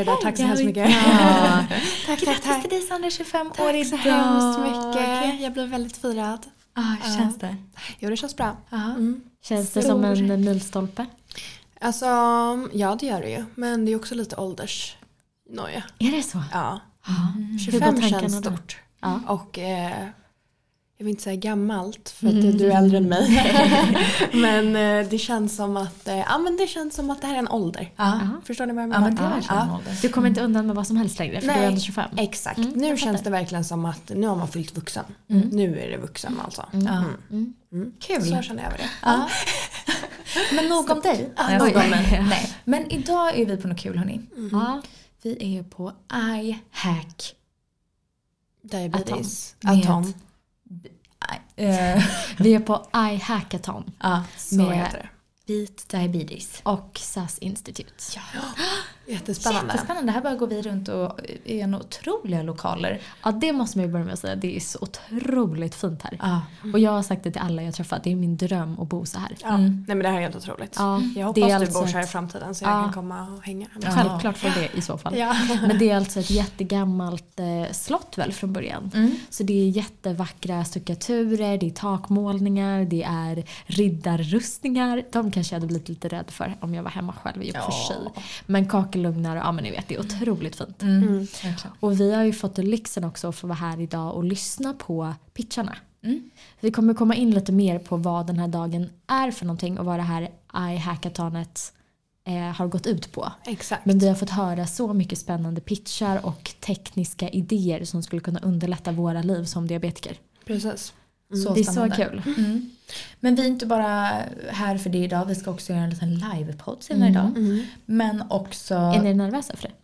år. Det där, tack så hemskt mycket. Ja. Tack, tack, Grattis tack. till dig Sandra, 25 år Tack idag. så hemskt mycket. Jag blir väldigt firad. Ja, hur känns det? Jo, det känns bra. Ja. Mm. Känns det som en milstolpe? Alltså, ja det gör det ju. Men det är också lite åldersnoja. Är det så? Ja. Hur 25 går tankarna känns stort. Ja. Och eh, jag vill inte säga gammalt för att du är äldre än mig. men eh, det känns som att eh, ja, men det känns som att det här är en ålder. Ja. Förstår ni vad jag ja, menar? men det är verkligen en Ja. ålder. Du kommer inte undan med vad som helst längre för du är Nej. ändå 25. Exakt. Mm, nu känns det verkligen som att nu har man fyllt vuxen. Mm. Nu är det vuxen alltså. Mm. Ja. Mm. Mm. Kul. Så känner jag över det. Ja. Men nog om dig. Ja, Nej, nog om mig. Nej. Men idag är vi på något kul hörni. Ja. Vi är på iHack. Diabetes. Med- Atom. Eh, Vi är på iHackathon Ja, Så med- heter det. Beat Diabetes. och SAS Institute. Ja. Jättespännande. Jättespännande. Här bara går vi runt och är en otroliga lokaler. Ja, det måste man ju börja med att säga. Det är så otroligt fint här. Ja. Och jag har sagt det till alla jag träffat. Det är min dröm att bo så här. Ja. Mm. Nej men det här är helt otroligt. Ja, Jag hoppas är du alltså bor så här i framtiden så jag Ja. kan komma och hänga. Ja. Självklart får det i så fall. Ja. Men det är alltså ett jättegammalt eh, slott väl från början. Mm. Så det är jättevackra stuckaturer, det är takmålningar, det är riddarrustningar. De kanske jag hade blivit lite rädd för om jag var hemma själv i och för Ja. sig. Men kakelugnar, ja men ni vet det är otroligt fint. Mm. Mm. Och vi har ju fått lyxen också att få vara här idag och lyssna på pitcharna. Mm. Vi kommer komma in lite mer på vad den här dagen är för någonting och vad det här iHackathonet eh, har gått ut på. Exakt. Men vi har fått höra så mycket spännande pitchar och tekniska idéer som skulle kunna underlätta våra liv som diabetiker. Precis. Så det är så kul. Mm. Men vi är inte bara här för det idag. Vi ska också göra en liten livepodd senare idag. Mm. Men också... Är ni nervösa för det?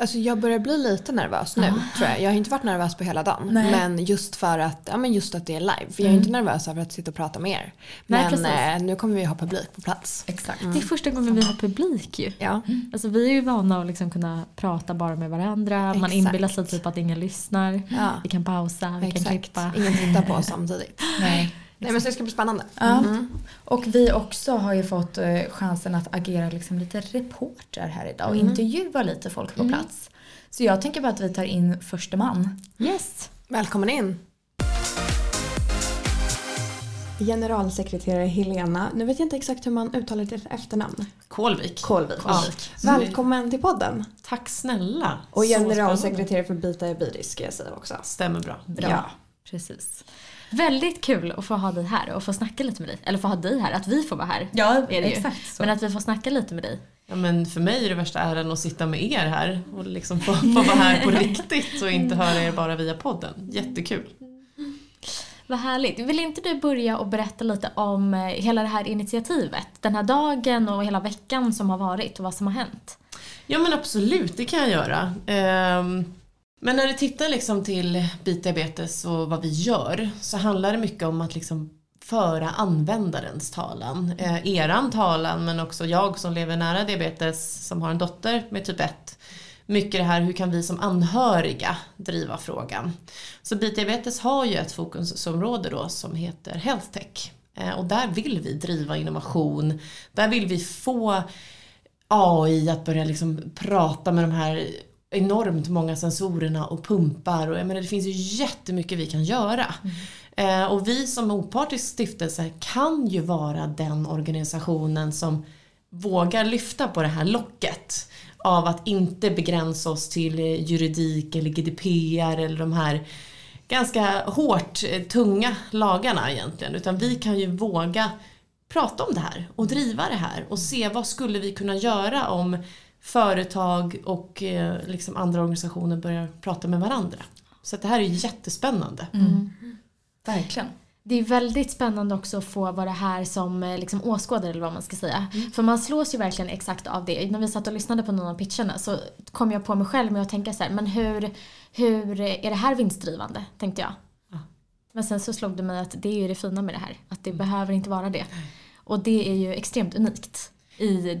Alltså jag börjar bli lite nervös nu tror jag. Jag har inte varit nervös på hela dagen. Nej. Men just för att, ja, men just att det är live. För jag är inte nervös över att sitta och prata med er. Nej, Men precis. eh, nu kommer vi ha publik på plats. Exakt. Det är första gången vi har publik ju. Ja. Alltså vi är ju vana att liksom kunna prata bara med varandra. Man Exakt. inbillar sig typ att ingen lyssnar. Ja. Vi kan pausa, vi kan Exakt. klippa. Ingen tittar på oss samtidigt. Nej. Nej men så det ska bli spännande. Ja. Mm. Och vi också har ju fått eh, chansen att agera liksom lite reporter här idag och intervjua lite folk på plats. Så jag tänker bara att vi tar in förste man. Yes. Välkommen in. Generalsekreterare Helena, nu vet jag inte exakt hur man uttalar ditt efternamn. Kolvik. Kolvik. Ja. Välkommen till podden. Tack snälla. Och generalsekreterare för Bita Diabetes ska jag säga också. Stämmer bra. Bra. Ja. Precis. Väldigt kul att få ha dig här och få snacka lite med dig. Eller få ha dig här, att vi får vara här. Ja, är det ju. exakt så. Men att vi får snacka lite med dig. Ja, men för mig är det värsta äran att sitta med er här och liksom få, få vara här på riktigt och inte höra er bara via podden. Jättekul. Vad härligt. Vill inte du börja och berätta lite om eh, hela det här initiativet? Den här dagen och hela veckan som har varit och vad som har hänt. Ja men absolut, det kan jag göra. Ehm, men när du tittar liksom till bitdiabetes och vad vi gör så handlar det mycket om att liksom föra användarens talan. Eh, eran talan men också jag som lever nära diabetes som har en dotter med typ 1. Mycket det här hur kan vi som anhöriga driva frågan. Så bitdiabetes har ju ett fokusområde då som heter Health Tech. Eh, och där vill vi driva innovation. Där vill vi få AI att börja liksom prata med de här enormt många sensorerna och pumpar och jag menar det finns ju jättemycket vi kan göra. Eh, och vi som opartisk stiftelse kan ju vara den organisationen som vågar lyfta på det här locket av att inte begränsa oss till juridik eller GDPR eller de här ganska hårt eh, tunga lagarna egentligen utan vi kan ju våga prata om det här och driva det här och se vad skulle vi kunna göra om företag och eh, liksom andra organisationer börjar prata med varandra. Så att det här är jättespännande. Verkligen. Det är väldigt spännande också att få vara här som eh, liksom, åskådare eller vad man ska säga. För man slås ju verkligen exakt av det. När vi satt och lyssnade på någon av pitcherna så kom jag på mig själv med att tänka så här, men hur, hur är det här vinstdrivande? Tänkte jag. Ja. Men sen så slog det mig att det är ju det fina med det här. Att det behöver inte vara det. Och det är ju extremt unikt i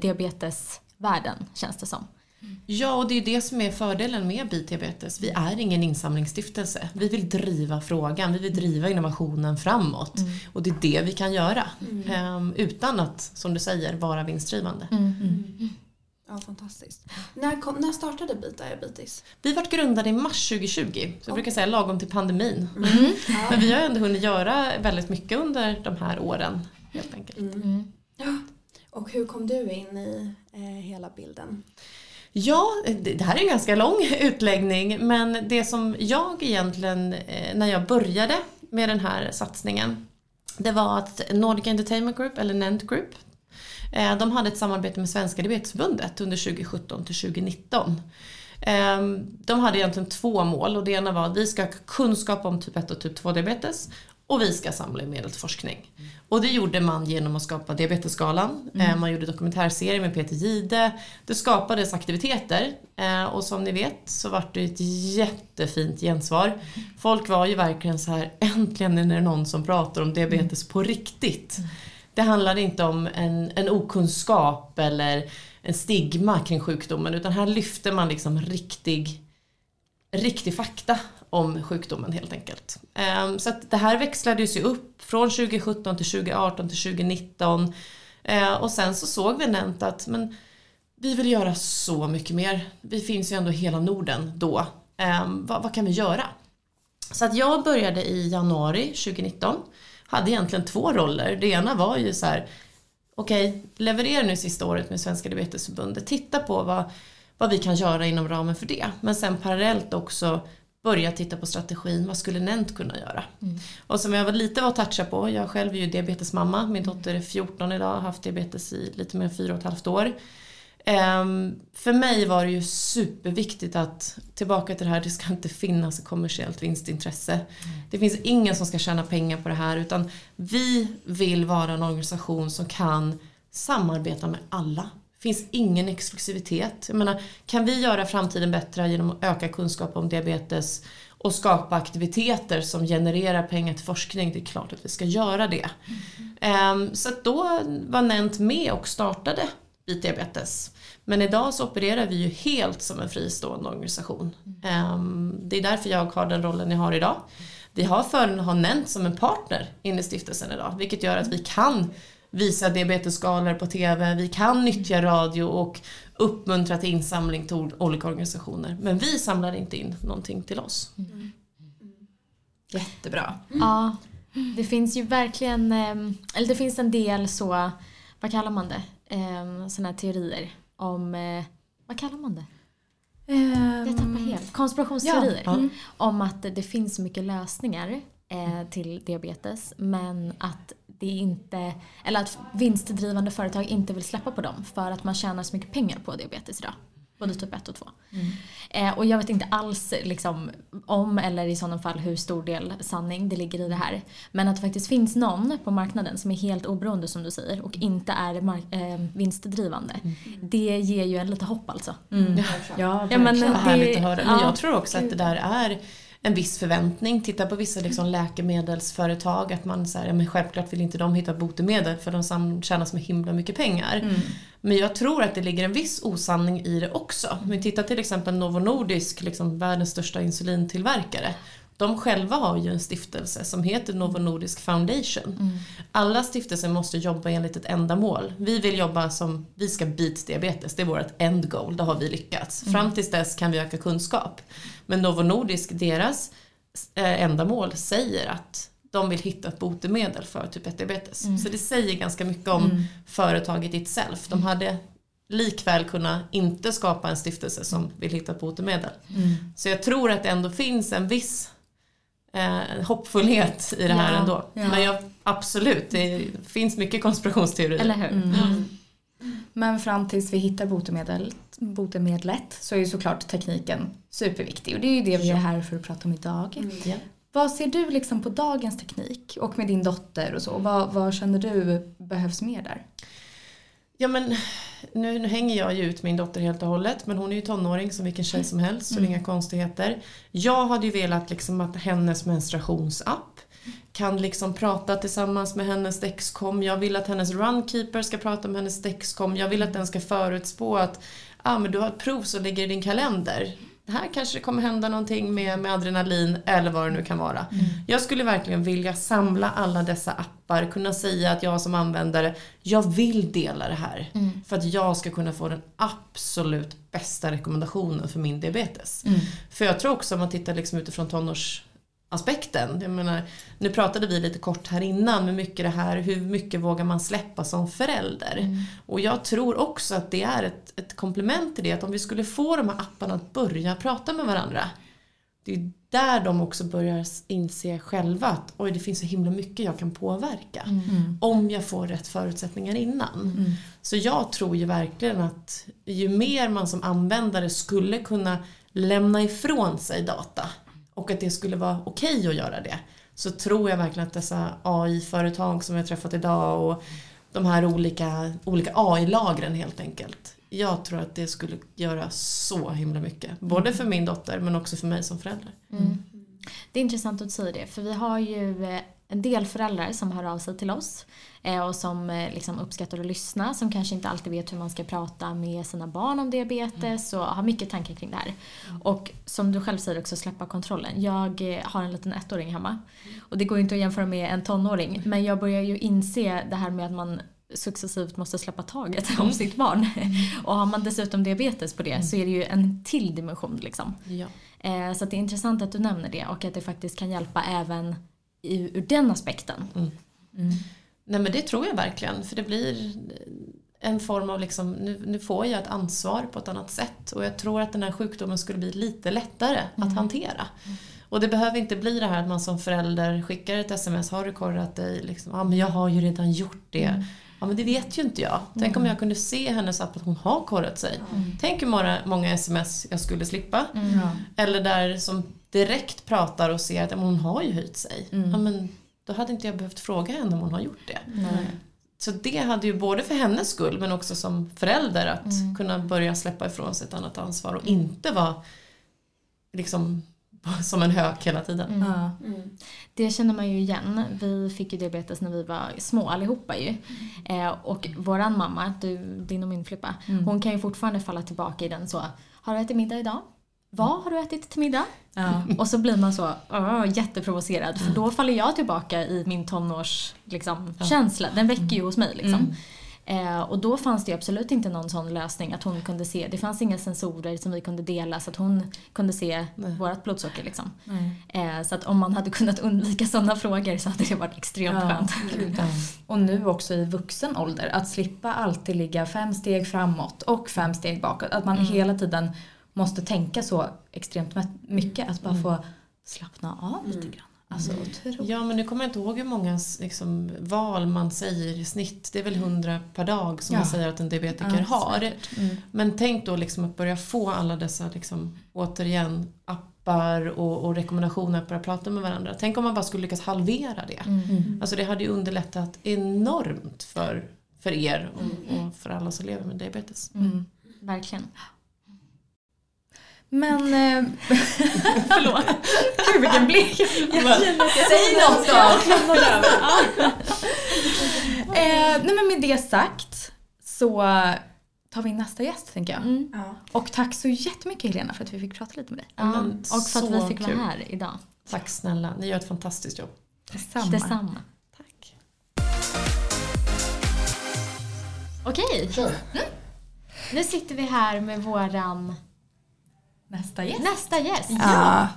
diabetesvärlden känns det som. Ja, och det är det som är fördelen med Bitiabetes. Vi är ingen insamlingsstiftelse. Vi vill driva frågan, vi vill driva innovationen framåt. Och det är det vi kan göra. Ehm, utan att, som du säger, vara vinstdrivande. Ja, fantastiskt. När, kom, när startade Bita Diabetes? Vi vart grundade i mars 2020, så jag brukar säga lagom till pandemin. Men vi har ändå hunnit göra väldigt mycket under de här åren. Helt enkelt. Mm. Och hur kom du in i eh, hela bilden? Ja, det här är en ganska lång utläggning men det som jag egentligen, eh, när jag började med den här satsningen, det var att Nordic Entertainment Group, eller NENT Group, eh, de hade ett samarbete med Svenska Diabetesförbundet under 2017 till 2019. Ehm, de hade egentligen två mål och det ena var att vi ska ha kunskap om typ 1 och typ 2 diabetes och vi ska samla in medel till forskning. Och det gjorde man genom att skapa Diabetesskalan. Eh, Man gjorde dokumentärserier med Peter Gide. Det skapades aktiviteter eh, och som ni vet så var det ett jättefint gensvar. Folk var ju verkligen så här, äntligen är det någon som pratar om diabetes på riktigt. Det handlade inte om en, en okunskap eller en stigma kring sjukdomen utan här lyfte man liksom riktig riktig fakta om sjukdomen helt enkelt. Ehm, så att det här växlades ju upp från 2017 till 2018 till 2019 ehm, och sen så såg vi Nent att men, vi vill göra så mycket mer. Vi finns ju ändå i hela Norden då. Ehm, vad, vad kan vi göra? Så att jag började i januari 2019. Hade egentligen två roller. Det ena var ju så här okej, leverera nu sista året med Svenska Diabetesförbundet. Titta på vad, vad vi kan göra inom ramen för det. Men sen parallellt också börja titta på strategin. Vad skulle Nent kunna göra? Och som jag var lite var toucha på. Jag själv är ju diabetesmamma. Min dotter är 14 idag. Har haft diabetes i lite mer än fyra och ett halvt år. Ehm, för mig var det ju superviktigt att, tillbaka till det här, det ska inte finnas kommersiellt vinstintresse. Det finns ingen som ska tjäna pengar på det här utan vi vill vara en organisation som kan samarbeta med alla. Det finns ingen exklusivitet. Jag menar, kan vi göra framtiden bättre genom att öka kunskap om diabetes och skapa aktiviteter som genererar pengar till forskning, det är klart att vi ska göra det. Ehm, så att då var Nent med och startade Beat Diabetes. Men idag så opererar vi ju helt som en fristående organisation. Ehm, det är därför jag har den rollen jag har idag. Vi har fördelen att ha Nent som en partner in i stiftelsen idag, vilket gör att vi kan visa diabetesskalor på TV, vi kan nyttja radio och uppmuntra till insamling till ol- olika organisationer. Men vi samlar inte in någonting till oss. Jättebra. Ja, det finns ju verkligen, ehm, eller det finns en del så, vad kallar man det, um, sådana här teorier om, eh, vad kallar man det? Jag tappar helt. Konspirationsteorier. Ja, ja. Om att det finns så mycket lösningar eh, till diabetes men att det inte, eller att vinstdrivande företag inte vill släppa på dem för att man tjänar så mycket pengar på diabetes idag. Både typ 1 och 2. Eh, och jag vet inte alls liksom, om eller i sådana fall hur stor del sanning det ligger i det här. Men att det faktiskt finns någon på marknaden som är helt oberoende som du säger och inte är mark- eh, vinstdrivande. Det ger ju en lite hopp alltså. Mm. Ja, Ja, men, verkligen. Vad härligt att höra. Men ja. jag tror också att det där är en viss förväntning. Titta på vissa liksom läkemedelsföretag. Att man säger, ja, men självklart vill inte de hitta botemedel för de tjänar så himla mycket pengar. Mm. Men jag tror att det ligger en viss osanning i det också. Om vi tittar till exempel Novo Nordisk, liksom världens största insulintillverkare. De själva har ju en stiftelse som heter Novo Nordisk Foundation. Alla stiftelser måste jobba enligt ett ändamål. Vi vill jobba som, vi ska beat diabetes, det är vårt end goal, det har vi lyckats. Fram tills dess kan vi öka kunskap. Men Novo Nordisk, deras eh, ändamål säger att de vill hitta ett botemedel för typ 1 diabetes. Så det säger ganska mycket om företaget itself. De hade likväl kunna inte skapa en stiftelse som vill hitta ett botemedel. Så jag tror att det ändå finns en viss eh, hoppfullhet i det här Ja, ändå. ja. Men jag, absolut, det finns mycket konspirationsteorier. Eller hur? Mm. Men fram tills vi hittar botemedel, botemedlet så är ju såklart tekniken superviktig och det är ju det vi är här för att prata om idag. Ja. Vad ser du liksom på dagens teknik och med din dotter och så? Vad, vad känner du behövs mer där? Ja men nu, nu hänger jag ju ut min dotter helt och hållet men hon är ju tonåring som vilken tjej som helst så är inga konstigheter. Jag hade ju velat liksom att hennes menstruationsapp kan liksom prata tillsammans med hennes Dexcom. Jag vill att hennes runkeeper ska prata med hennes Dexcom. Jag vill att den ska förutspå att ah, men du har ett prov som ligger i din kalender. Här kanske det kommer hända någonting med, med adrenalin eller vad det nu kan vara. Mm. Jag skulle verkligen vilja samla alla dessa appar, kunna säga att jag som användare, jag vill dela det här. Mm. För att jag ska kunna få den absolut bästa rekommendationen för min diabetes. Mm. För jag tror också om man tittar liksom utifrån tonårsaspekten. Jag menar, nu pratade vi lite kort här innan med mycket det här, hur mycket vågar man släppa som förälder? Mm. Och jag tror också att det är ett, ett komplement till det, att om vi skulle få de här apparna att börja prata med varandra. Det är där de också börjar inse själva att oj, det finns så himla mycket jag kan påverka. Mm. Om jag får rätt förutsättningar innan. Så jag tror ju verkligen att ju mer man som användare skulle kunna lämna ifrån sig data och att det skulle vara okej att göra det. Så tror jag verkligen att dessa AI-företag som jag träffat idag och de här olika, olika AI-lagren helt enkelt. Jag tror att det skulle göra så himla mycket. Både för min dotter men också för mig som förälder. Mm. Det är intressant att du säger det, för vi har ju eh, en del föräldrar som hör av sig till oss eh, och som eh, liksom uppskattar att lyssna, som kanske inte alltid vet hur man ska prata med sina barn om diabetes och har mycket tankar kring det här. Och som du själv säger också, släppa kontrollen. Jag eh, har en liten ettåring hemma och det går ju inte att jämföra med en tonåring, men jag börjar ju inse det här med att man successivt måste släppa taget om sitt barn. Och har man dessutom diabetes på det så är det ju en till dimension liksom. Ja. Så det är intressant att du nämner det och att det faktiskt kan hjälpa även ur den aspekten. Nej men det tror jag verkligen. För det blir en form av liksom, nu, nu får jag ett ansvar på ett annat sätt. Och jag tror att den här sjukdomen skulle bli lite lättare att hantera. Och det behöver inte bli det här att man som förälder skickar ett sms, har du korrat dig? Liksom, ja men jag har ju redan gjort det. Ja men det vet ju inte jag. Tänk om jag kunde se hennes app att hon har korrat sig. Tänk hur många, många sms jag skulle slippa. Ja. Eller där som direkt pratar och ser att ja, men hon har ju höjt sig. Ja, men då hade inte jag behövt fråga henne om hon har gjort det. Så det hade ju både för hennes skull men också som förälder att kunna börja släppa ifrån sig ett annat ansvar och inte vara liksom som en hök hela tiden. Ja. Det känner man ju igen. Vi fick ju diabetes när vi var små allihopa ju. Eh, och våran mamma, du, din och min Filippa, hon kan ju fortfarande falla tillbaka i den så. Har du ätit middag idag? Vad har du ätit till middag? Ja. Och så blir man så uh, jätteprovocerad för då faller jag tillbaka i min tonårs liksom, känsla. Den väcker ju hos mig liksom. Eh, och då fanns det absolut inte någon sån lösning att hon kunde se, det fanns inga sensorer som vi kunde dela så att hon kunde se vårt blodsocker liksom. Eh, så att om man hade kunnat undvika sådana frågor så hade det varit extremt Ja. skönt. Och nu också i vuxen ålder, att slippa alltid ligga fem steg framåt och fem steg bakåt. Att man hela tiden måste tänka så extremt mycket. Att bara få slappna av lite grann. Alltså. Ja men nu kommer jag inte ihåg hur många liksom, val man säger i snitt. Det är väl 100 per dag som Ja. man säger att en diabetiker Ja, har. Men tänk då liksom att börja få alla dessa liksom, återigen appar och, och rekommendationer att börja prata med varandra. Tänk om man bara skulle lyckas halvera det. Alltså det hade ju underlättat enormt för, för er och, och för alla som lever med diabetes. Mm. Verkligen. Men... Eh, förlåt. Gud vilken blick. Säg något då. eh, nej men med det sagt så tar vi nästa gäst tänker jag. Mm. Och tack så jättemycket Helena för att vi fick prata lite med dig. Ja, men och för att vi fick kul. vara här idag. Tack snälla, ni gör ett fantastiskt jobb. Detsamma. Detsamma. Tack. Okej. Mm. Nu sitter vi här med våran Nästa gäst. nästa gäst. Ja.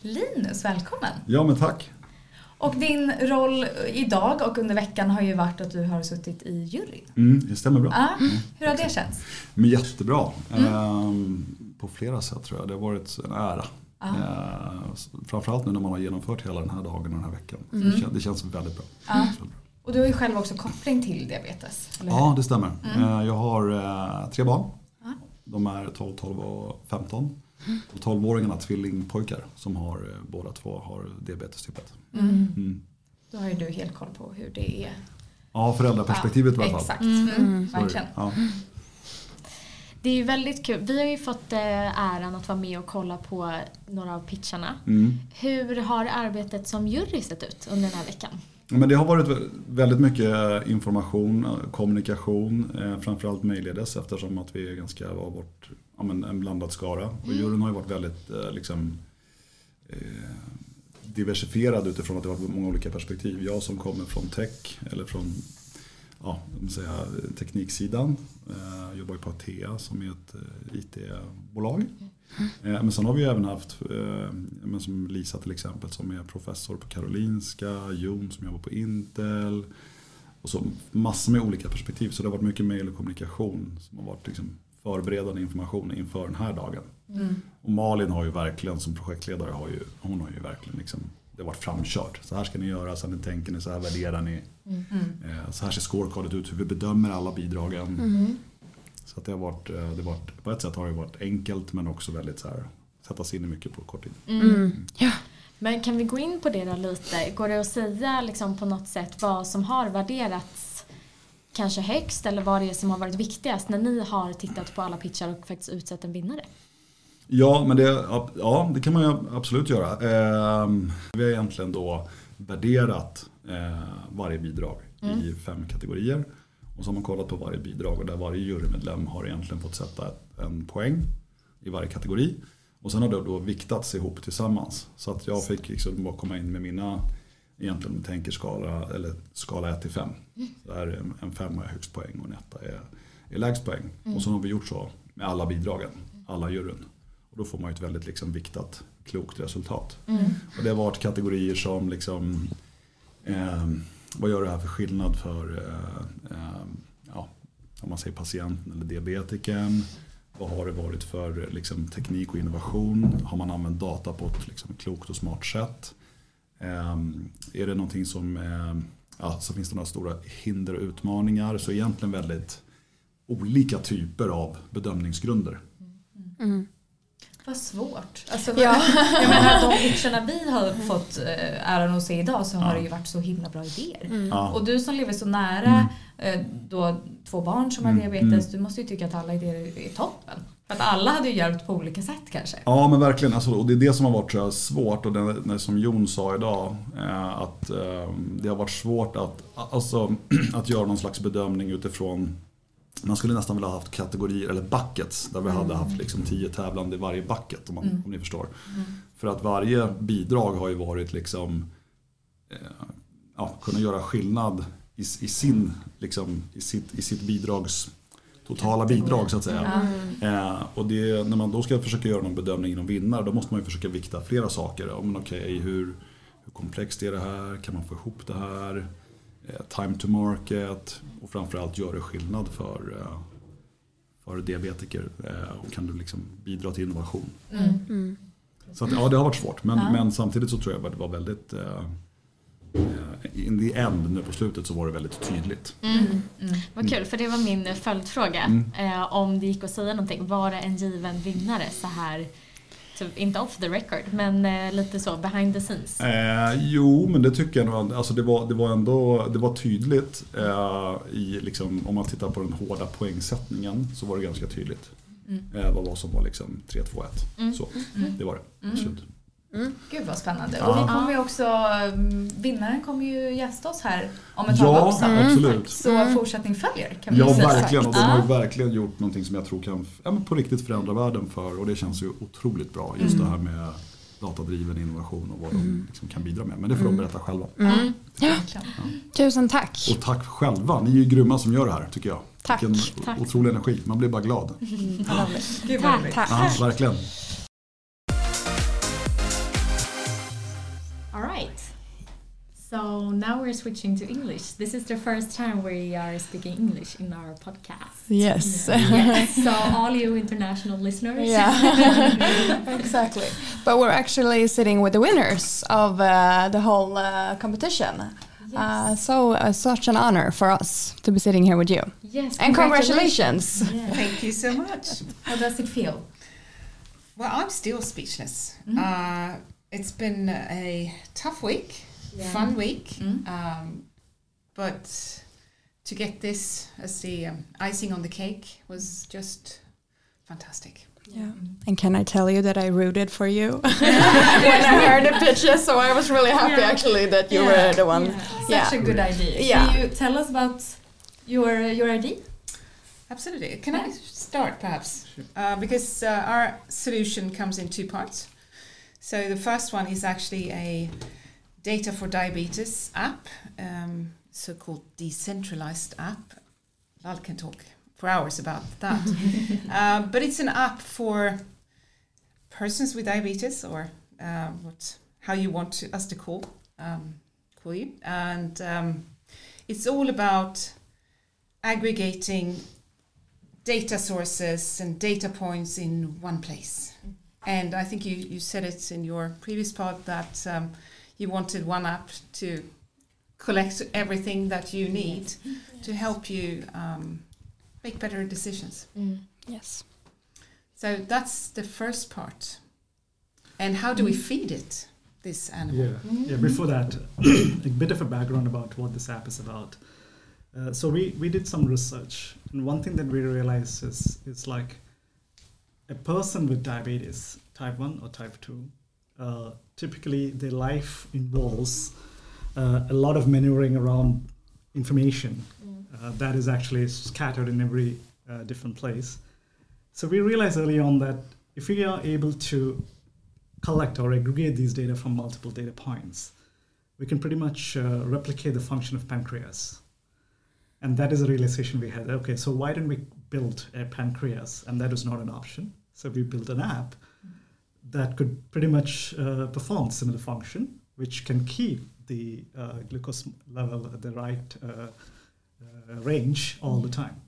Linus, välkommen. Ja, men tack. Och din roll idag och under veckan har ju varit att du har suttit i juryn. Mm, det stämmer bra. Ja, hur har det känts? Men jättebra. Ehm, på flera sätt tror jag. Det har varit en ära. Ehm, framförallt nu när man har genomfört hela den här dagen och den här veckan. Det, kän, det känns väldigt bra. Ja. Det känns väldigt bra. Och du har ju själv också koppling till diabetes. Ja, det stämmer. Ehm, jag har eh, tre barn. De är 12, 12 och 15. Och 12-åringarna tvillingpojkar som har eh, båda två har diabetes typ 1. Mm. Då har ju du helt koll på hur det är. Ja, föräldraperspektivet i alla fall. Exakt, mm. Är det. verkligen. Ja. Det är ju väldigt kul. Vi har ju fått eh, äran att vara med och kolla på några av pitcharna. Mm. Hur har arbetet som jury sett ut under den här veckan? Men det har varit väldigt mycket information, kommunikation, eh, framförallt mejlledes eftersom att vi är ganska var vårt, ja, men en blandad skara. Och juryn har ju varit väldigt eh, liksom, eh, diversifierad utifrån att det har varit många olika perspektiv. Jag som kommer från tech eller från ja, jag säga, tekniksidan. Eh, jobbar ju på Atea som är ett eh, IT-bolag. Eh, men sen har vi även haft, men som Lisa till exempel som är professor på Karolinska, Jon som jobbar på Intel. Och så massor med olika perspektiv. Så det har varit mycket mail och kommunikation som har varit liksom förberedande information inför den här dagen. Och Malin har ju verkligen som projektledare, har ju, hon har ju verkligen liksom, det har varit framkört. Så här ska ni göra, så här ni tänker ni, så här värderar ni. Eh, Så här ser scorecardet ut, hur vi bedömer alla bidragen. Så att det har varit, eh, det har varit, på ett sätt har det varit enkelt men också väldigt så här, sätta sig in i mycket på kort tid. Men kan vi gå in på det då lite? Går det att säga liksom på något sätt vad som har värderats kanske högst eller vad det är som har varit viktigast när ni har tittat på alla pitchar och faktiskt utsett en vinnare? Ja, men det, ja, det kan man ju absolut göra. Eh, vi har egentligen då värderat eh, varje bidrag i fem kategorier. Och så har man kollat på varje bidrag och där varje jurymedlem har egentligen fått sätta en poäng i varje kategori. Och sen har det då viktats ihop tillsammans. Så att jag fick liksom bara komma in med mina, egentligen tänker skala, eller skala 1 till 5. Så där är en- femma är högst poäng och en etta är, är lägst poäng. Och så har vi gjort så med alla bidragen, alla juryn. Då får man ju ett väldigt liksom viktat, klokt resultat. Och det har varit kategorier som liksom, eh, vad gör det här för skillnad för eh, eh, ja, om man säger patienten eller diabetikern? Vad har det varit för liksom, teknik och innovation? Har man använt data på ett liksom, klokt och smart sätt? Eh, är det någonting som, eh, ja, så finns det några stora hinder och utmaningar. Så egentligen väldigt olika typer av bedömningsgrunder. Vad svårt. Alltså, Ja. Jag menar de pitcherna vi har fått eh, äran att se idag så har det ju varit så himla bra idéer. Ja. Och du som lever så nära eh, då, två barn som har Mm, diabetes, mm. du måste ju tycka att alla idéer är toppen. För att alla hade ju hjälpt på olika sätt kanske. Ja men verkligen, alltså, och det är det som har varit jag, svårt och det, det som Jon sa idag. Eh, att det har varit svårt att, alltså, att göra någon slags bedömning utifrån man skulle nästan vilja ha haft kategorier eller buckets där vi hade haft liksom tio tävlande i varje bucket om, man, om ni förstår. För att varje bidrag har ju varit liksom eh, ja, kunna göra skillnad i, i, sin, liksom, i, sitt, i sitt bidrags totala bidrag så att säga. Eh, och det, när man då ska försöka göra någon bedömning inom vinnare då måste man ju försöka vikta flera saker. Ja, men okej, hur, hur komplext är det här? Kan man få ihop det här? Eh, time to market och framförallt gör det skillnad för, eh, för diabetiker eh, och kan du liksom bidra till innovation. Så att, ja, det har varit svårt men, men samtidigt så tror jag att det var väldigt in the end nu på slutet så var det väldigt tydligt. Vad kul, för det var min följdfråga. Mm. Om det gick att säga någonting. Var det en given vinnare så här, typ, inte off the record, men eh, lite så behind the scenes? Eh, jo, men det tycker jag nog. Alltså det, var, det var ändå det var tydligt. Eh, i, liksom, om man tittar på den hårda poängsättningen så var det ganska tydligt. Eh, vad var som var liksom 3-2-1. Så, det var det. Absolut. Gud vad spännande. Ja. Och vi kommer ju också, mm, vinnaren kommer ju gästa oss här om ett tag Ja, också. absolut. Så fortsättning följer kan vi Ja, säga. verkligen. Och de har Ja. ju verkligen gjort någonting som jag tror kan ja, på riktigt förändra världen för. Och det känns ju otroligt bra. Just det här med datadriven innovation och vad de liksom kan bidra med. Men det får de berätta själva. Mm. Verkligen. Tusen tack. Och tack själva. Ni är ju grymma som gör det här tycker jag. Tack. Vilken Tack. otrolig energi. Man blir bara glad. Gud vad Tack. roligt. Tack. Ja, verkligen. All right. So now we're switching to English. This is the first time we are speaking English in our podcast. Yes. Yes. So all you international listeners. Yeah, exactly. But we're actually sitting with the winners of uh, the whole uh, competition. Uh, so, uh, such an honor for us to be sitting here with you. Yes. And congratulations. Yeah. Thank you so much. How does it feel? Well, I'm still speechless. Uh, it's been a tough week, Yeah. fun week, um, but to get this as the um, icing on the cake was just fantastic. Yeah. And can I tell you that I rooted for you when I heard the pitches? So I was really happy Yeah. actually that you Yeah. were the one. Such Yeah. a good idea. Yeah. Can you tell us about your your idea? Absolutely. Can I start perhaps? Uh, because uh, our solution comes in two parts. So the first one is actually a data for diabetes app, um, so-called decentralized app. Lal can talk for hours about that. um, but it's an app for persons with diabetes, or uh, what how you want to, us to call um, call you, and um, it's all about aggregating data sources and data points in one place. And I think you, you said it in your previous part that um, you wanted one app to collect everything that you need to help you um, make better decisions. Mm. Yes. So that's the first part. And how do we feed it, this animal? Yeah, yeah. Before that, a bit of a background about what this app is about. Uh, so we, we did some research, and one thing that we realized is it's like a person with diabetes, type one or type two. Uh, typically, their life involves uh, a lot of maneuvering around information uh, that is actually scattered in every uh, different place. So we realized early on that if we are able to collect or aggregate these data from multiple data points, we can pretty much uh, replicate the function of pancreas. And that is a realization we had. Okay, so why didn't we build a pancreas? And that was not an option. So we built an app that could pretty much uh, perform similar function, which can keep the uh, glucose level at the right uh, uh, range all the time.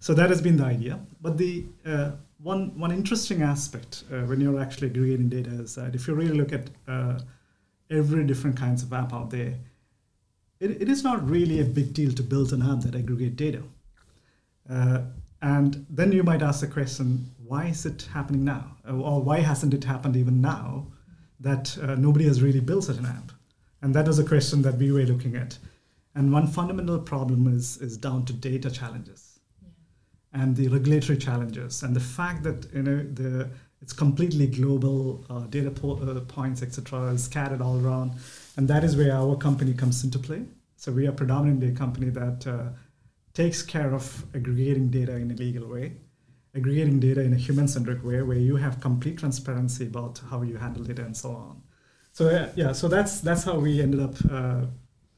So that has been the idea. But the uh, one one interesting aspect uh, when you're actually aggregating data is that if you really look at uh, every different kinds of app out there, it, it is not really a big deal to build an app that aggregate data. Uh, and then you might ask the question, why is it happening now? Uh, Or why hasn't it happened even now that uh, nobody has really built such an app? And that was a question that we were looking at. And one fundamental problem is, is down to data challenges and the regulatory challenges and the fact that you know the it's completely global uh, data po- uh, points etc is scattered all around and that is where our company comes into play so we are predominantly a company that uh, takes care of aggregating data in a legal way aggregating data in a human-centric way where you have complete transparency about how you handle data and so on so uh, yeah so that's that's how we ended up uh,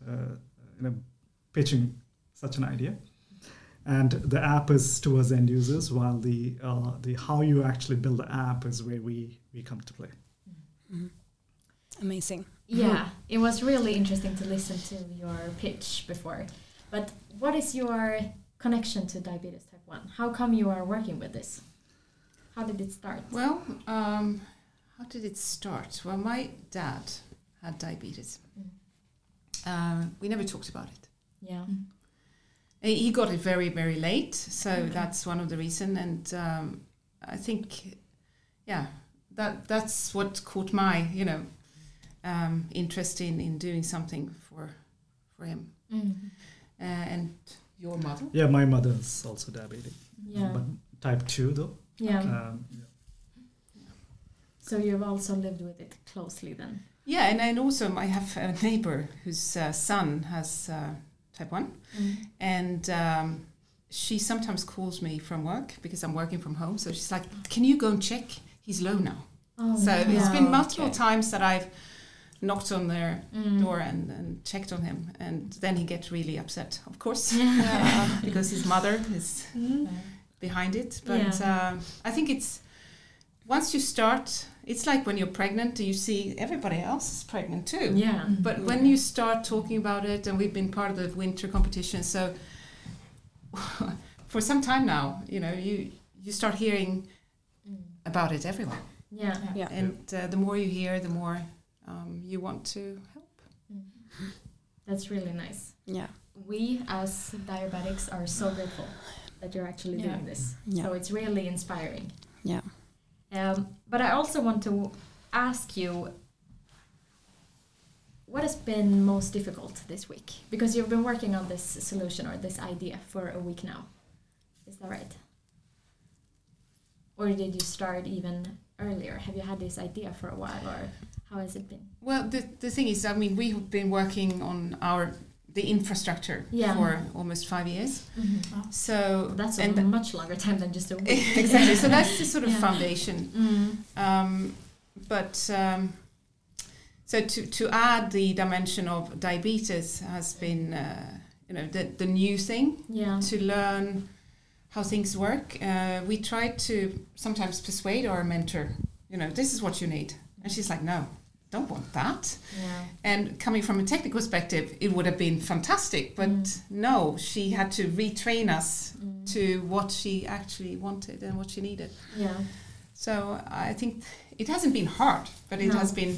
uh, you know pitching such an idea and the app is towards end users while the uh, the how you actually build the app is where we we come to play Amazing. Yeah, it was really interesting to listen to your pitch before. But what is your connection to diabetes type 1? How come you are working with this? How did it start? Well, um, how did it start? Well, my dad had diabetes. Um, we never talked about it. Yeah. He he got it very, very late, so that's one of the reason. And um, I think, yeah, that that's what caught my, you know, um, interest in, in doing something for for him. Mm. Uh, and your mother? yeah my mother is also diabetic Yeah. but type 2 though Yeah. um, yeah. So you've also lived with it closely then? Yeah, and, and also I have a neighbor whose uh, son has uh, type 1. And um, she sometimes calls me from work because I'm working from home. So she's like, Can you go and check? He's low now. Oh, so it's been multiple okay. times that I've knocked on their Mm. door and, and checked on him. And then he gets really upset, of course, Yeah. because his mother is behind it. But Yeah. uh, I think it's once you start, it's like when you're pregnant, you see everybody else is pregnant too. Yeah. But when you start talking about it, and we've been part of the winter competition, so for some time now, you know, you you start hearing about it everywhere, Yeah. Yeah. and uh, the more you hear, the more um, you want to help. That's really nice. Yeah. We as diabetics are so grateful that you're actually Yeah. doing this. Yeah. So it's really inspiring. Yeah. Um, but I also want to ask you what has been most difficult this week? Because you've been working on this solution or this idea for a week now. Is that right? Or did you start even earlier? Have you had this idea for a while or how has it been? Well, the, the thing is, I mean, we've been working on our the infrastructure Yeah. for almost five years. So That's a and much longer time than just a week. exactly. So that's the sort of Yeah. foundation. Mm. Um, but um, so to to add the dimension of diabetes has been, uh, you know, the the new thing Yeah. to learn how things work. Uh, we try to sometimes persuade our mentor, you know, this is what you need, and she's like, no, don't want that. Yeah. And coming from a technical perspective, it would have been fantastic, but Mm. no, she had to retrain us Mm. to what she actually wanted and what she needed. Yeah. So I think it hasn't been hard, but it No. has been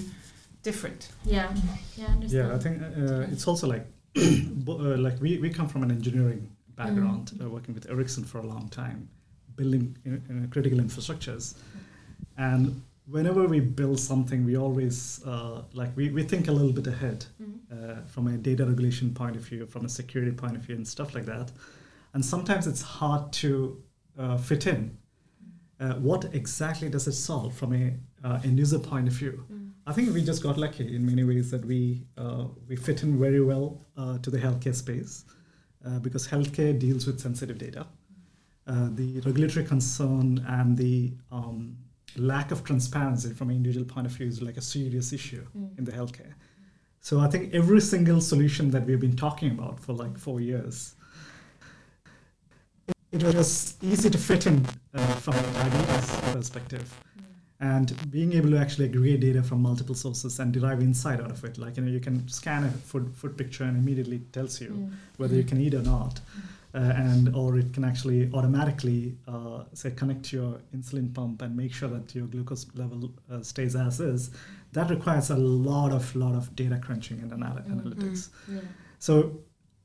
different. Yeah. Yeah, I understand. Yeah, I think uh, it's also like bo- uh, like we, we come from an engineering background, uh, working with Ericsson for a long time, building uh, uh, critical infrastructures, and whenever we build something, we always uh, like we, we think a little bit ahead Mm. uh, from a data regulation point of view, from a security point of view, and stuff like that. And sometimes it's hard to uh, fit in. Uh, what exactly does it solve from a uh, end user point of view? Mm. I think we just got lucky in many ways that we uh, we fit in very well uh, to the healthcare space uh, because healthcare deals with sensitive data. Uh, the regulatory concern and the um, lack of transparency from an individual point of view is like a serious issue Mm. in the healthcare. So I think every single solution that we've been talking about for like four years, it was easy to fit in uh, from a diabetes perspective and being able to actually aggregate data from multiple sources and derive insight out of it like you know you can scan a food, food picture and immediately tells you Mm. whether you can eat or not uh, and or it can actually automatically uh, say connect to your insulin pump and make sure that your glucose level uh, stays as is that requires a lot of lot of data crunching and anal- Mm. analytics Yeah. so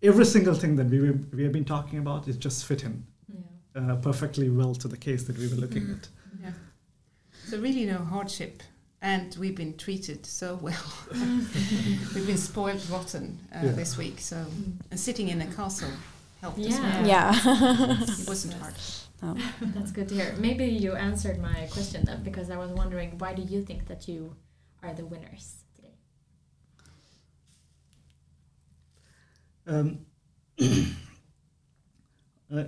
every single thing that we, we have been talking about is just fit in Yeah. uh, perfectly well to the case that we were looking Mm. at Yeah. So really no hardship. And we've been treated so well. we've been spoiled rotten uh, Yeah. this week. So and sitting in a castle helped as Yeah. well. Yeah. It wasn't hard. That's good to hear. Maybe you answered my question then, because I was wondering why do you think that you are the winners today? Um, uh,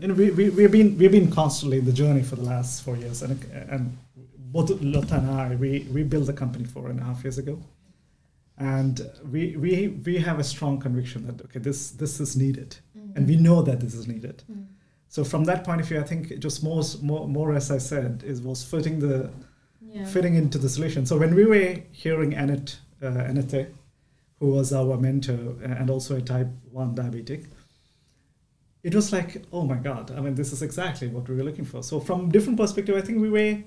and we, we, we've been we've been constantly in the journey for the last four years, and and both Lotta and I we, we built the company four and a half years ago, and we we we have a strong conviction that okay this this is needed, and we know that this is needed. Mm. So from that point of view, I think it was more more, more as I said is was fitting the Yeah. fitting into the solution. So when we were hearing Annette, uh, Annette, who was our mentor and also a type 1 diabetic, it was like, oh my God, I mean, this is exactly what we were looking for. So from different perspective, I think we were,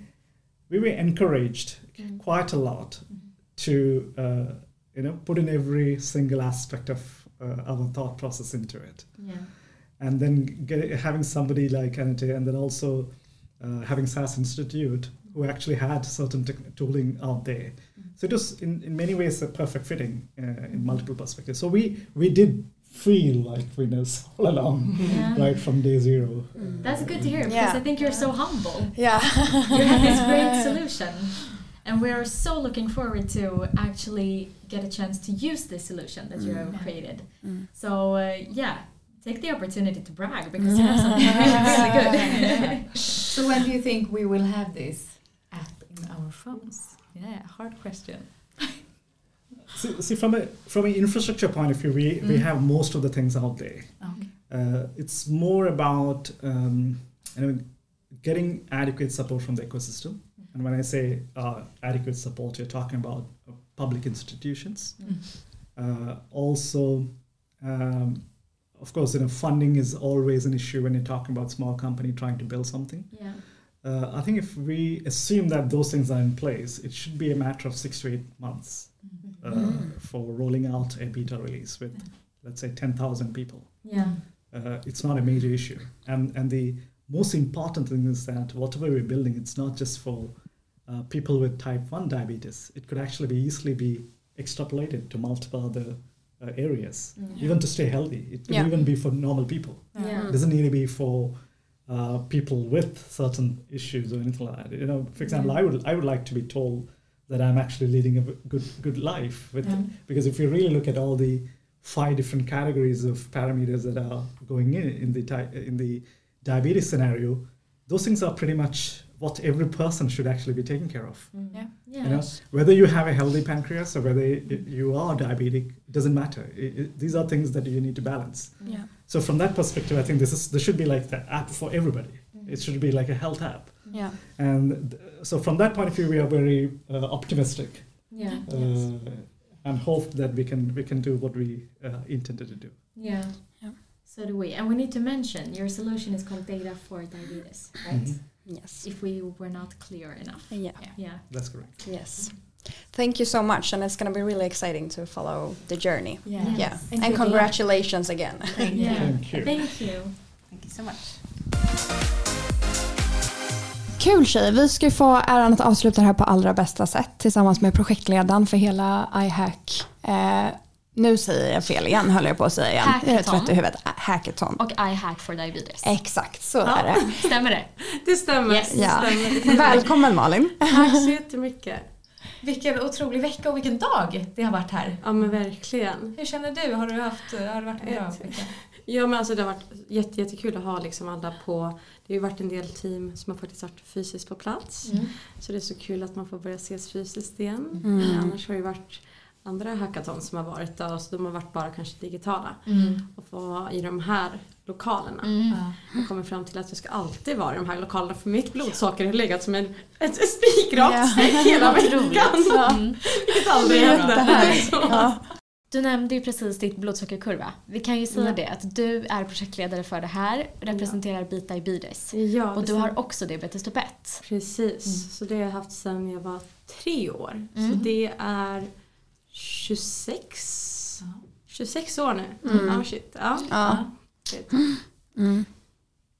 we were encouraged Mm. quite a lot to, uh, you know, put in every single aspect of uh, our thought process into it Yeah. and then get, having somebody like Anate and then also uh, having SAS Institute who actually had certain tech tooling out there. So it was in, in many ways a perfect fitting uh, in multiple perspectives. So we we did feel like winners all along, Yeah. right from day zero. That's good to hear because Yeah. I think you're so humble. Yeah. you have this great solution. And we are so looking forward to actually get a chance to use this solution that you have created. Mm. So uh, yeah, take the opportunity to brag because you have something really, really good. So when do you think we will have this app in our phones? Yeah, hard question. See, see from a from an infrastructure point of view, we, we Mm. have most of the things out there. Okay. Uh, it's more about um, you know, getting adequate support from the ecosystem. And when I say uh, adequate support, you're talking about public institutions. Uh, also, um, of course, you know, funding is always an issue when you're talking about small company trying to build something. Yeah. Uh, I think if we assume that those things are in place, it should be a matter of six to eight months uh, for rolling out a beta release with, let's say, 10,000 people Yeah. uh, it's not a major issue. And and the most important thing is that whatever we're building, it's not just for uh, people with type one diabetes. It could actually be easily be extrapolated to multiple other uh, areas, Mm. even to stay healthy. It could Yeah. even be for normal people. Yeah. It doesn't need to be for uh, people with certain issues or anything like that. You know, for example, I would I would like to be told that I'm actually leading a good good life with because if you really look at all the five different categories of parameters that are going in in the di- in the diabetes scenario, those things are pretty much what every person should actually be taken care of. Yeah. Yeah. You know, whether you have a healthy pancreas or whether you are diabetic, it doesn't matter. I- I- these are things that you need to balance. Yeah. So from that perspective, I think this is this should be like the app for everybody. It should be like a health app. Yeah. And th- so from that point of view, we are very uh, optimistic Yeah. uh, and hope that we can we can do what we uh, intended to do. Yeah. Yeah. So do we. And we need to mention your solution is called Data for Diabetes, right? Mhm. Yes. If we were not clear enough. Yeah. Yeah. That's correct. Yes. Thank you so much, and it's going to be really exciting to follow the journey. Yeah. Yes. Yeah, And and congratulations again. Thank you. Yeah. Thank you. Thank you. Thank you so much. Kul tjejer, vi ska ju få äran att avsluta det här på allra bästa sätt tillsammans med projektledaren för hela iHack. Eh, nu säger jag fel igen höll jag på att säga igen. Jag är Hackathon. trött i huvudet. Hackathon. Och iHack for Diabetes. Exakt, så är det. Stämmer det? Det stämmer. Yes. Det Ja. stämmer. Välkommen Malin. Tack så jättemycket. Vilken otrolig vecka och vilken dag det har varit här. Ja men verkligen. Hur känner du? Har du haft, har det varit en bra vecka? Ja men alltså det har varit jätte, jättekul att ha liksom alla på. Det har ju varit en del team som har faktiskt varit fysiskt på plats. Mm. Så det är så kul att man får börja ses fysiskt igen. Mm. Annars har det ju varit andra hackathon som har varit där, så de har varit bara kanske digitala. Mm. Och få vara i de här lokalerna. Mm. Jag kommer fram till att jag ska alltid vara i de här lokalerna för mitt blodsocker har legat som en, ett spikrakt Ja. streck hela veckan. Mm. Vilket aldrig Det är hände. jättehärligt. Så. Ja. Du nämnde ju precis ditt blodsockerkurva. Vi kan ju säga Ja. det att du är projektledare för det här, representerar Bit Diabetes. Ja, Och du har också diabetes typ 1. Precis, så det har jag haft sedan jag var tre år. Mm. Så det är 26, 26 år nu. Mm. Ja, shit. Ja. Ja. Shit. Mm.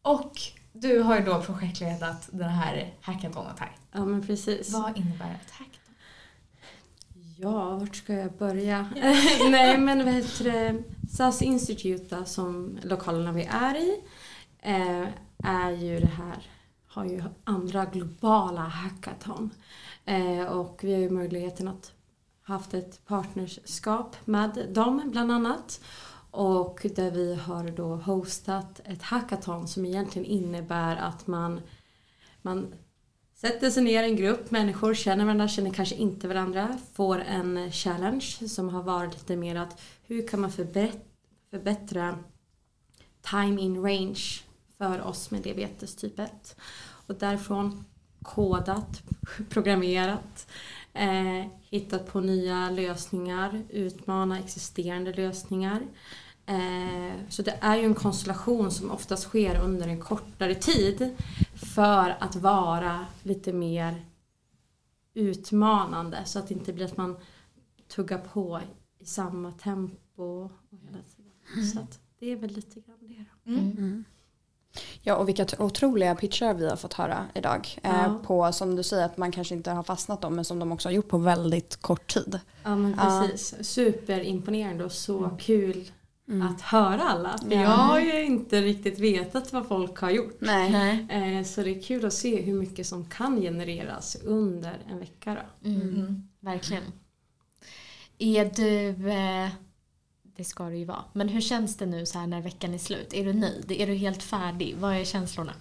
Och du har ju då projektledat den här hackathonet här. ja, men precis. Vad innebär ett hackathon? Ja, vart ska jag börja? Nej, men vad heter det? SAS Institute som lokalerna vi är i eh, är ju det här, har ju andra globala hackathon. Eh, och vi har ju möjligheten att haft ett partnerskap med dem bland annat. Och där vi har då hostat ett hackathon som egentligen innebär att man, man sätter sig ner i en grupp människor, känner varandra, känner kanske inte varandra, får en challenge som har varit lite mer att hur kan man förbättra, förbättra time in range för oss med diabetes typ 1. Och därifrån kodat, programmerat, eh, hittat på nya lösningar, utmana existerande lösningar. Eh, så det är ju en konstellation som oftast sker under en kortare tid för att vara lite mer utmanande så att det inte blir att man tuggar på i samma tempo och hela tiden. Så att det är väl lite grann det då. Mm. Ja, och vilka otroliga pitchar vi har fått höra idag. Eh, Ja. på, som du säger, att man kanske inte har fastnat dem, men som de också har gjort på väldigt kort tid. Ja men precis. Superimponerande och så kul att höra alla. För Ja. jag har ju inte riktigt vetat vad folk har gjort. Nej. Nej. Eh, Så det är kul att se hur mycket som kan genereras under en vecka. Då. Mm. Verkligen. Är du... Eh, det ska du ju vara. Men hur känns det nu så här när veckan är slut? Är du nöjd? Är du helt färdig? Vad är känslorna?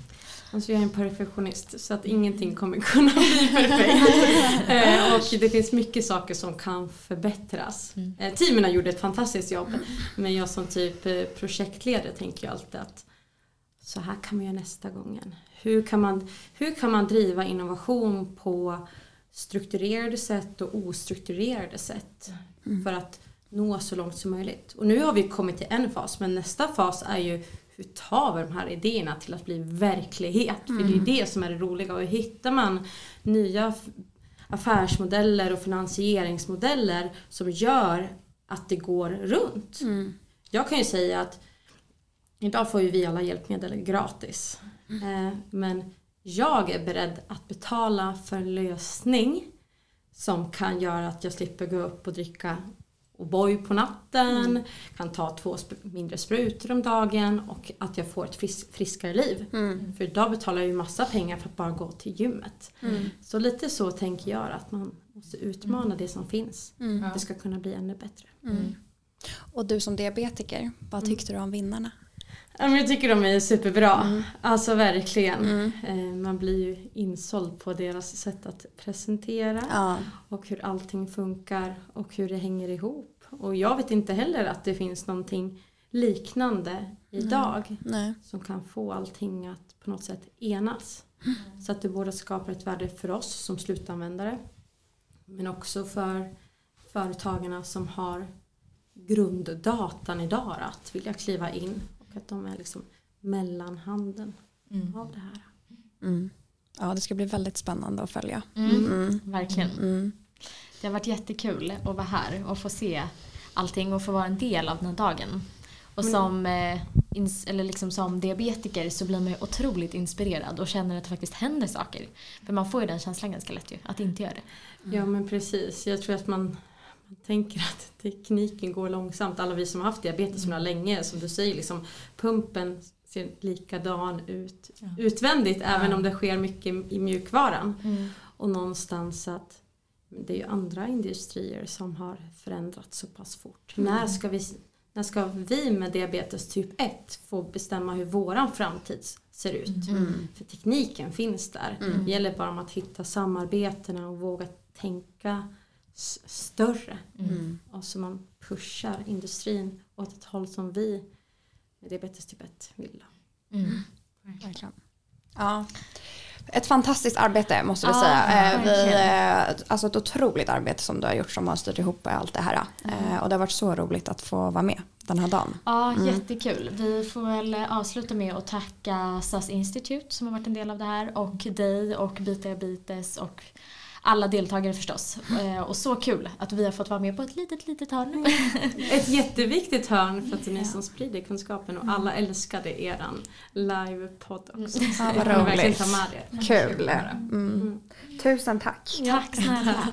Alltså jag är en perfektionist så att ingenting kommer kunna bli perfekt. eh, och det finns mycket saker som kan förbättras. Mm. Eh, teamen gjorde ett fantastiskt jobb men jag som typ eh, projektledare tänker ju alltid att så här kan man göra nästa gången. Hur kan man, hur kan man driva innovation på strukturerade sätt och ostrukturerade sätt för att nå så långt som möjligt. Och nu har vi kommit till en fas men nästa fas är ju hur tar vi de här idéerna till att bli verklighet? För det är ju det som är det roliga och hur hittar man nya affärsmodeller och finansieringsmodeller som gör att det går runt. Mm. Jag kan ju säga att idag får ju vi alla hjälpmedel gratis. Eh, men jag är beredd att betala för en lösning som kan göra att jag slipper gå upp och dricka O'boy på natten, kan ta två sp- mindre sprutor om dagen och att jag får ett fris- friskare liv. Mm. För idag betalar jag ju massa pengar för att bara gå till gymmet. Mm. Så lite så tänker jag att man måste utmana det som finns. Mm. Att det ska kunna bli ännu bättre. Mm. Och du som diabetiker, vad tyckte du om vinnarna? Jag tycker de är superbra. Mm. Alltså verkligen. Mm. Eh, Man blir ju insåld på deras sätt att presentera Ja. och hur allting funkar och hur det hänger ihop. Och jag vet inte heller att det finns någonting liknande idag Nej. som kan få allting att på något sätt enas. Så att det både skapar ett värde för oss som slutanvändare men också för företagarna som har grunddatan idag att vilja kliva in och att de är liksom mellanhanden Mm. av det här. Mm. Ja, det ska bli väldigt spännande att följa. Mm. Mm. Verkligen. Mm. Det har varit jättekul att vara här och få se allting och få vara en del av den här dagen. Och som, eh, eller liksom som diabetiker så blir man ju otroligt inspirerad och känner att det faktiskt händer saker. För man får ju den känslan ganska lätt ju, att inte gör det. Ja men precis. Jag tror att man, man tänker att tekniken går långsamt. Alla vi som har haft diabetes mm. länge, som du säger, liksom, pumpen ser likadan ut Ja. utvändigt även Ja. om det sker mycket i mjukvaran. Och någonstans att det är ju andra industrier som har förändrats så pass fort. När, ska vi, när ska vi med diabetes typ 1 få bestämma hur våran framtid ser ut? Mm. För tekniken finns där. Mm. Det gäller bara om att hitta samarbetena och våga tänka större. Mm. Och så man pushar industrin åt ett håll som vi med diabetes typ 1 vill. Mm. Verkligen. Ja. Ett fantastiskt arbete måste vi Ja, säga. Eh, Vi, verkligen. eh, alltså ett otroligt arbete som du har gjort som har styrt ihop allt det här. Eh, Och det har varit så roligt att få vara med den här dagen. Ja, jättekul. Vi får väl avsluta med att tacka SAS Institute som har varit en del av det här och dig och Beat Diabetes och alla deltagare förstås. Eh, och så kul att vi har fått vara med på ett litet, litet hörn. Mm. Ett jätteviktigt hörn för att det är ni som sprider kunskapen och mm. alla älskade eran livepodd mm. också. Ja, vad roligt. Kul. Mm. Tusen tack. Tack snälla.